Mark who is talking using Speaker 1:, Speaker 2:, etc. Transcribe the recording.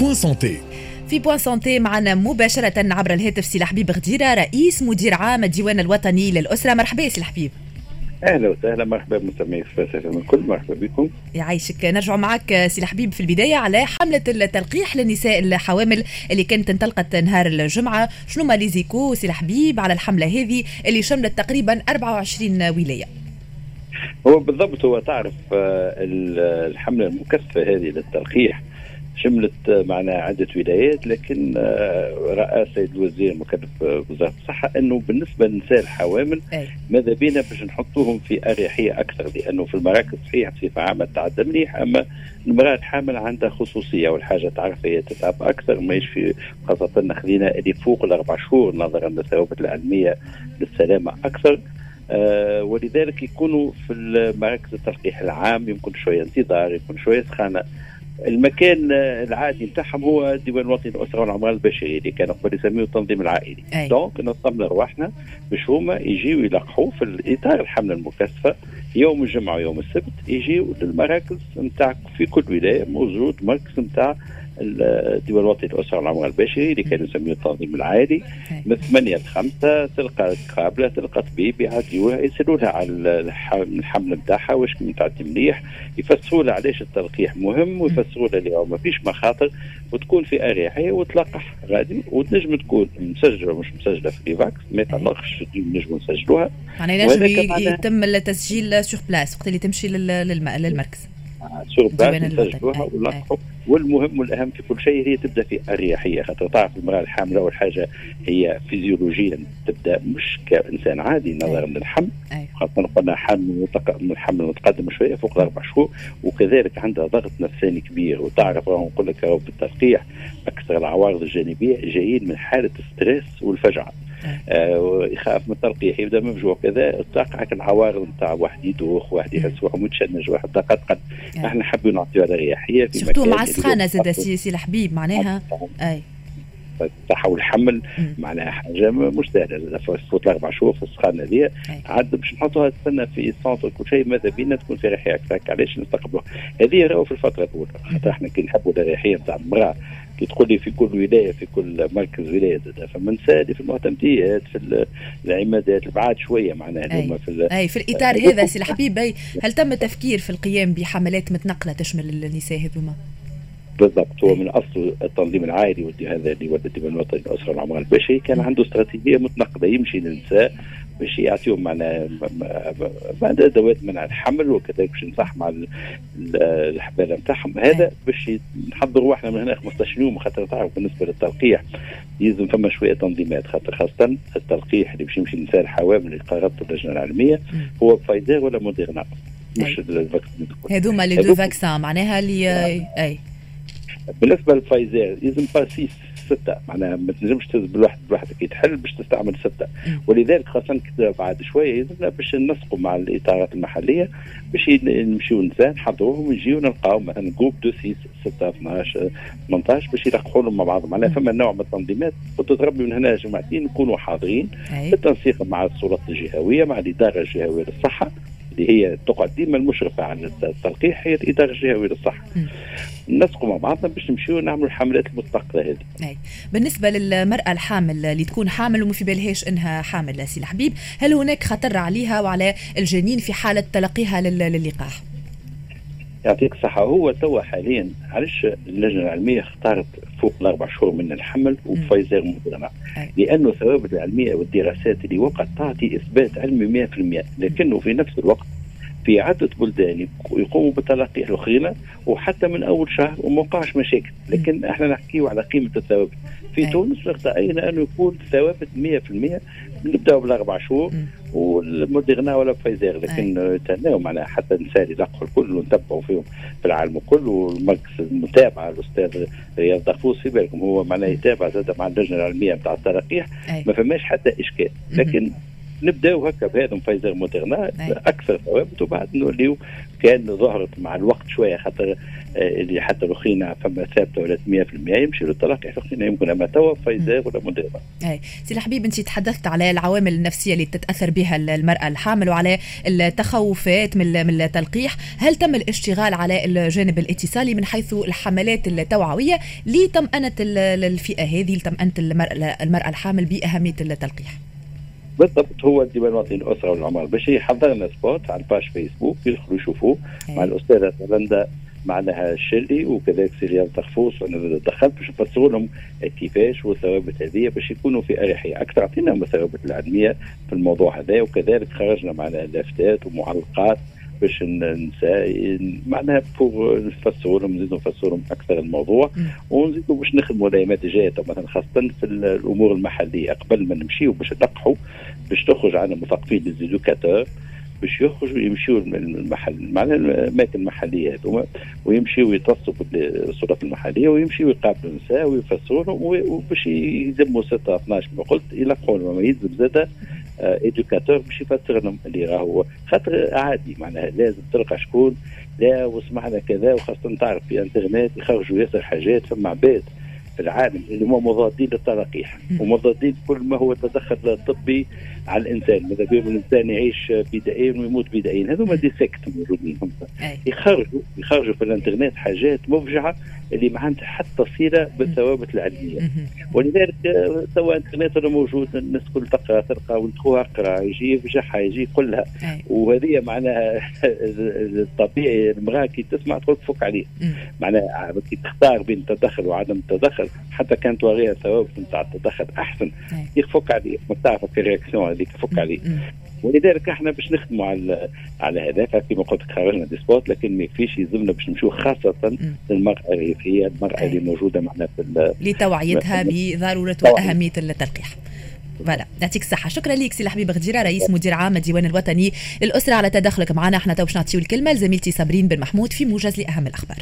Speaker 1: Point Santé
Speaker 2: في Point Santé معنا مباشرة عبر الهاتف سي حبيب غديرة رئيس مدير عام الديوان الوطني للأسرة. مرحبا سي حبيب
Speaker 3: أهلا وسهلا. مرحبا بمستمعي فلسفه من الكل. مرحبا بكم.
Speaker 2: يعيشك. نرجع معك سي حبيب في البداية على حملة التلقيح للنساء الحوامل اللي كانت انطلقت نهار الجمعة. شنو ما les échos سي حبيب على الحملة هذه اللي شملت تقريبا 24 ولاية؟
Speaker 3: هو بالضبط هو تعرف آه، الحملة المكثفة هذه للتلقيح شملت معنا عدة ولايات لكن آه، رأى السيد الوزير المكلف بوزارة الصحة أنه بالنسبة للنساء الحوامل ماذا بينا باش نحطوهم في أريحية أكثر؟ لأنه في المراكز صحيح بصفة عامة تعدى مليح أما المرأة الحامل عندها خصوصية والحاجة تعرف هي تتعب أكثر ما في خاصة خلينا اللي فوق الأربع شهور نظرا للثوابت العلمية للسلامة أكثر. آه ولذلك يكونوا في مراكز التلقيح العام يمكن شوية انتظار يكون شوية سخانه المكان العادي نتاعهم هو الديوان الوطني للأسرة والعمران البشري اللي كانوا قبل يسميه التنظيم العائلي. دونك نطمن رواحنا باش هما يجيو يلقحوا في الإطار الحملة المكثفة يوم الجمعة ويوم السبت يجيو للمراكز نتاع في كل ولاية موجود مركز نتاع الدول الوطني للاسره والعمر البشري اللي كانوا يسميه التنظيم العائلي من 8 ل 5 تلقى قابلة تلقى طبيب يعديوها يسالوا على الحمل نتاعها واش متعدي مليح. يفسروا لها علاش التلقيح مهم ويفسروا لها اللي ما فيش مخاطر وتكون في أريحية وتلقح غادي. وتنجم تكون مسجلة ومش مسجلة في l'Evax ما يتعلقش نجموا نسجلوها
Speaker 2: معناها ينجم يتم التسجيل sur place وقت اللي تمشي للمركز.
Speaker 3: place نسجلوها ونلقحوا. والمهم والأهم في كل شيء هي تبدأ في اريحيه خاطر تعرف المرأة الحاملة أول حاجة هي فيزيولوجيا تبدأ مش كإنسان عادي نظرا للحمل. خاصه قلنا حمل من الحمل متقدم شوية فوق الأربع شهور وكذلك عندها ضغط نفساني كبير. وتعرف راهو نقول لك راهو بالتلقيح أكثر العوارض الجانبية جايين من حالة ال stress والفجعة. آه يخاف من التلقيح يبدا مفجوع كذا تقعك العوارض نتاع واحد يدوخ واحد يحس روحه متشنج واحد قد إحنا حابين نعطيو الاريحيه
Speaker 2: في مكان مع السخانة زاد سي الحبيب معناها؟ أي.
Speaker 3: تحول الحمل معناها حاجة مش سهلة. فوت الاربع شهور في السخانه هذه عاد باش نحطوها تستنى في centre كل شيء ماذا بينا تكون في ريحية أكثر؟ علاش نستقبلوها؟ هذه راهو في الفترة الأولى. خاطر إحنا كي نحبوا الريحيه نتاع المرأة كي تقول لي في كل ولاية في كل مركز ولاية فما نسالي في المعتمديات في العمادات البعاد شوية معناها
Speaker 2: أي. في أي في الإطار هذا سي الحبيب هل تم التفكير في القيام بحملات متنقلة تشمل النساء هذوما؟
Speaker 3: بالضبط هو من أصل التنظيم العائلي هذا اللي الديوان الوطني للاسره والعمر البشري كان عنده استراتيجية متنقله يمشي للنساء باش يعطيهم معنا معنا ادوات منع الحمل وكذلك باش ينصح مع الحباله نتاعهم. هذا باش نحضروا إحنا من هنا 15 يوم خاطر تعرف بالنسبة للتلقيح. يلزم فما شوية تنظيمات خاطر خاصة التلقيح اللي باش يمشي للنساء الحوامل اللي قررته اللجنة العلميه هو فايزر ولا موديرنا
Speaker 2: مش ال vaccin. هذوما les deux vaccins معناها اللي أي.
Speaker 3: بالنسبة للفايزر يلزم par six ستة. معناها ما تنجمش تهز بالواحد بوحدك كي تحل باش تستعمل ستة. ولذلك خاصة بعد شوية يلزمنا باش ننسقوا مع الإطارات المحلية باش نمشيو نحضروهم ونجيو نلقاو مثلا groupe de 6 6 12 18 باش يلقحوا لهم مع بعض. معناها فما نوع من التنظيمات وتتربي من هنا جمعتين نكونوا حاضرين بالتنسيق مع السلطات الجهوية مع الإدارة الجهوية للصحة. اللي هي تقعد ديما المشرفه على التلقيح هي الإدارة الجهوية للصحة. نسقوا مع بعضنا باش نمشيو نعملوا الحملات المستقله هذه.
Speaker 2: أي. بالنسبة للمرأة الحامل اللي تكون حامل وما في بالهاش إنها حامل سي الحبيب، هل هناك خطر عليها وعلى الجنين في حالة تلقيها للقاح؟
Speaker 3: يعطيك الصحة. هو توا حاليا علاش اللجنة العلمية اختارت فوق الأربع شهور من الحمل وفايزر مودرنا لأنه الثوابت العلمية والدراسات اللي وقعت تعطي إثبات علمي 100% لكنه في نفس الوقت في عدة بلدان يقوموا بتلقي الأخرين وحتى من أول شهر وما وقعش مشاكل لكن إحنا نحكيو على قيمة الثوابت. في أي. تونس رأينا أنه يكون ثوابت 100% نبداو بالأربع شهور والموديرنا ولا فايزير لكن تناو معناها حتى نسالي لقحوا الكل ونتبعوا فيهم في العالم الكل والمركز المتابعه الأستاذ رياض دغفوس في بالكم هو معناها يتابع زاد مع اللجنة العلمية نتاع التلقيح. ما فماش حتى إشكال. لكن نبداو هكا بهذا فايزر موديرنا. أكثر ثوابت وبعد نوليو كان ظهرت مع الوقت شوية خاطر آه، اللي حتى الاخرين فما ثابتة ولا 100% يمشي للتلقيح الاخرين يمكن أما توا فايزر ولا موديرنا.
Speaker 2: اي سي الحبيب أنت تحدثت على العوامل النفسية اللي تتأثر بها المرأة الحامل وعلى التخوفات من من التلقيح، هل تم الاشتغال على الجانب الاتصالي من حيث الحملات التوعوية لطمأنه الفئة هذه لطمأنه المرأة الحامل بأهمية التلقيح؟
Speaker 3: بالضبط هو الديوان الوطني للأسرة والعمران باش يحضر spot على ال page Facebook يدخلوا يشوفوه. مع الأستاذة رندا معناها الشلي وكذلك سيريال تخفوص أنا دخلت باش نفسروا لهم كيفاش والثوابت هذه باش يكونوا في أريحية. أكثر أعطينا الثوابت العلمية في الموضوع هذا وكذلك خرجنا معنا لافتات ومعلقات. باش النساء معناها pour نفسروا لهم نزيدوا نفسروا لهم أكثر الموضوع. ونزيدوا باش نخدموا الأيامات الجاية مثلا خاصة في الأمور المحلية. قبل ما نمشيو باش نلقحوا باش تخرج عنا مثقفين les éducateurs باش يخرجوا يمشيوا المحل معناها الأماكن المحلية هذوما ويمشيوا يتصلوا بالسلطات المحلية ويمشيوا يقابلوا النساء ويفسروا لهم وباش يلزموا 6 12 كما قلت يلقحوا لهم. يلزم زادة éducateur باش يفسر لهم اللي راهو خاطر عادي معناها لازم تلقى شكون لا وسمعنا كذا وخاصة تعرف في انترنت يخرجوا ياسر حاجات فما عباد في العالم اللي هم مضادين للتلقيح ومضادين كل ما هو تدخل طبي على الإنسان. ماذا بهم الإنسان يعيش بدائيا ويموت بدائيا هذوما des sectes موجودين هم يخرجوا يخرجوا في الإنترنت حاجات مفجعة اللي ما عندها حتى صلة بالثوابت العلمية. ولذلك توا الانترنت موجود الناس كل تقرا تلقى ولد اقرا يجي يفجعها يجي يقول وهذه معناها الطبيعي المرأة كي تسمع تقول فك عليه. معناها كي تختار بين التدخل وعدم التدخل حتى كانت تواريها ثوابت نتاع التدخل أحسن. يفك عليه. ما تعرف في هذيك تفك عليه ولذلك إحنا باش نخدموا على على هذاك كما قلت لك خرجنا des spots لكن ما يكفيش يلزمنا باش نمشيو خاصة للمراه الريفية المرأة اللي موجودة معنا في
Speaker 2: لتوعيتها بضرورة وأهمية التلقيح. voilà يعطيك الصحة. شكرا لك سي الحبيب غديرة رئيس مدير عام الديوان الوطني للأسرة على تدخلك معنا. إحنا تو باش نعطيو الكلمة لزميلتي صابرين بن محمود في موجز لأهم الأخبار.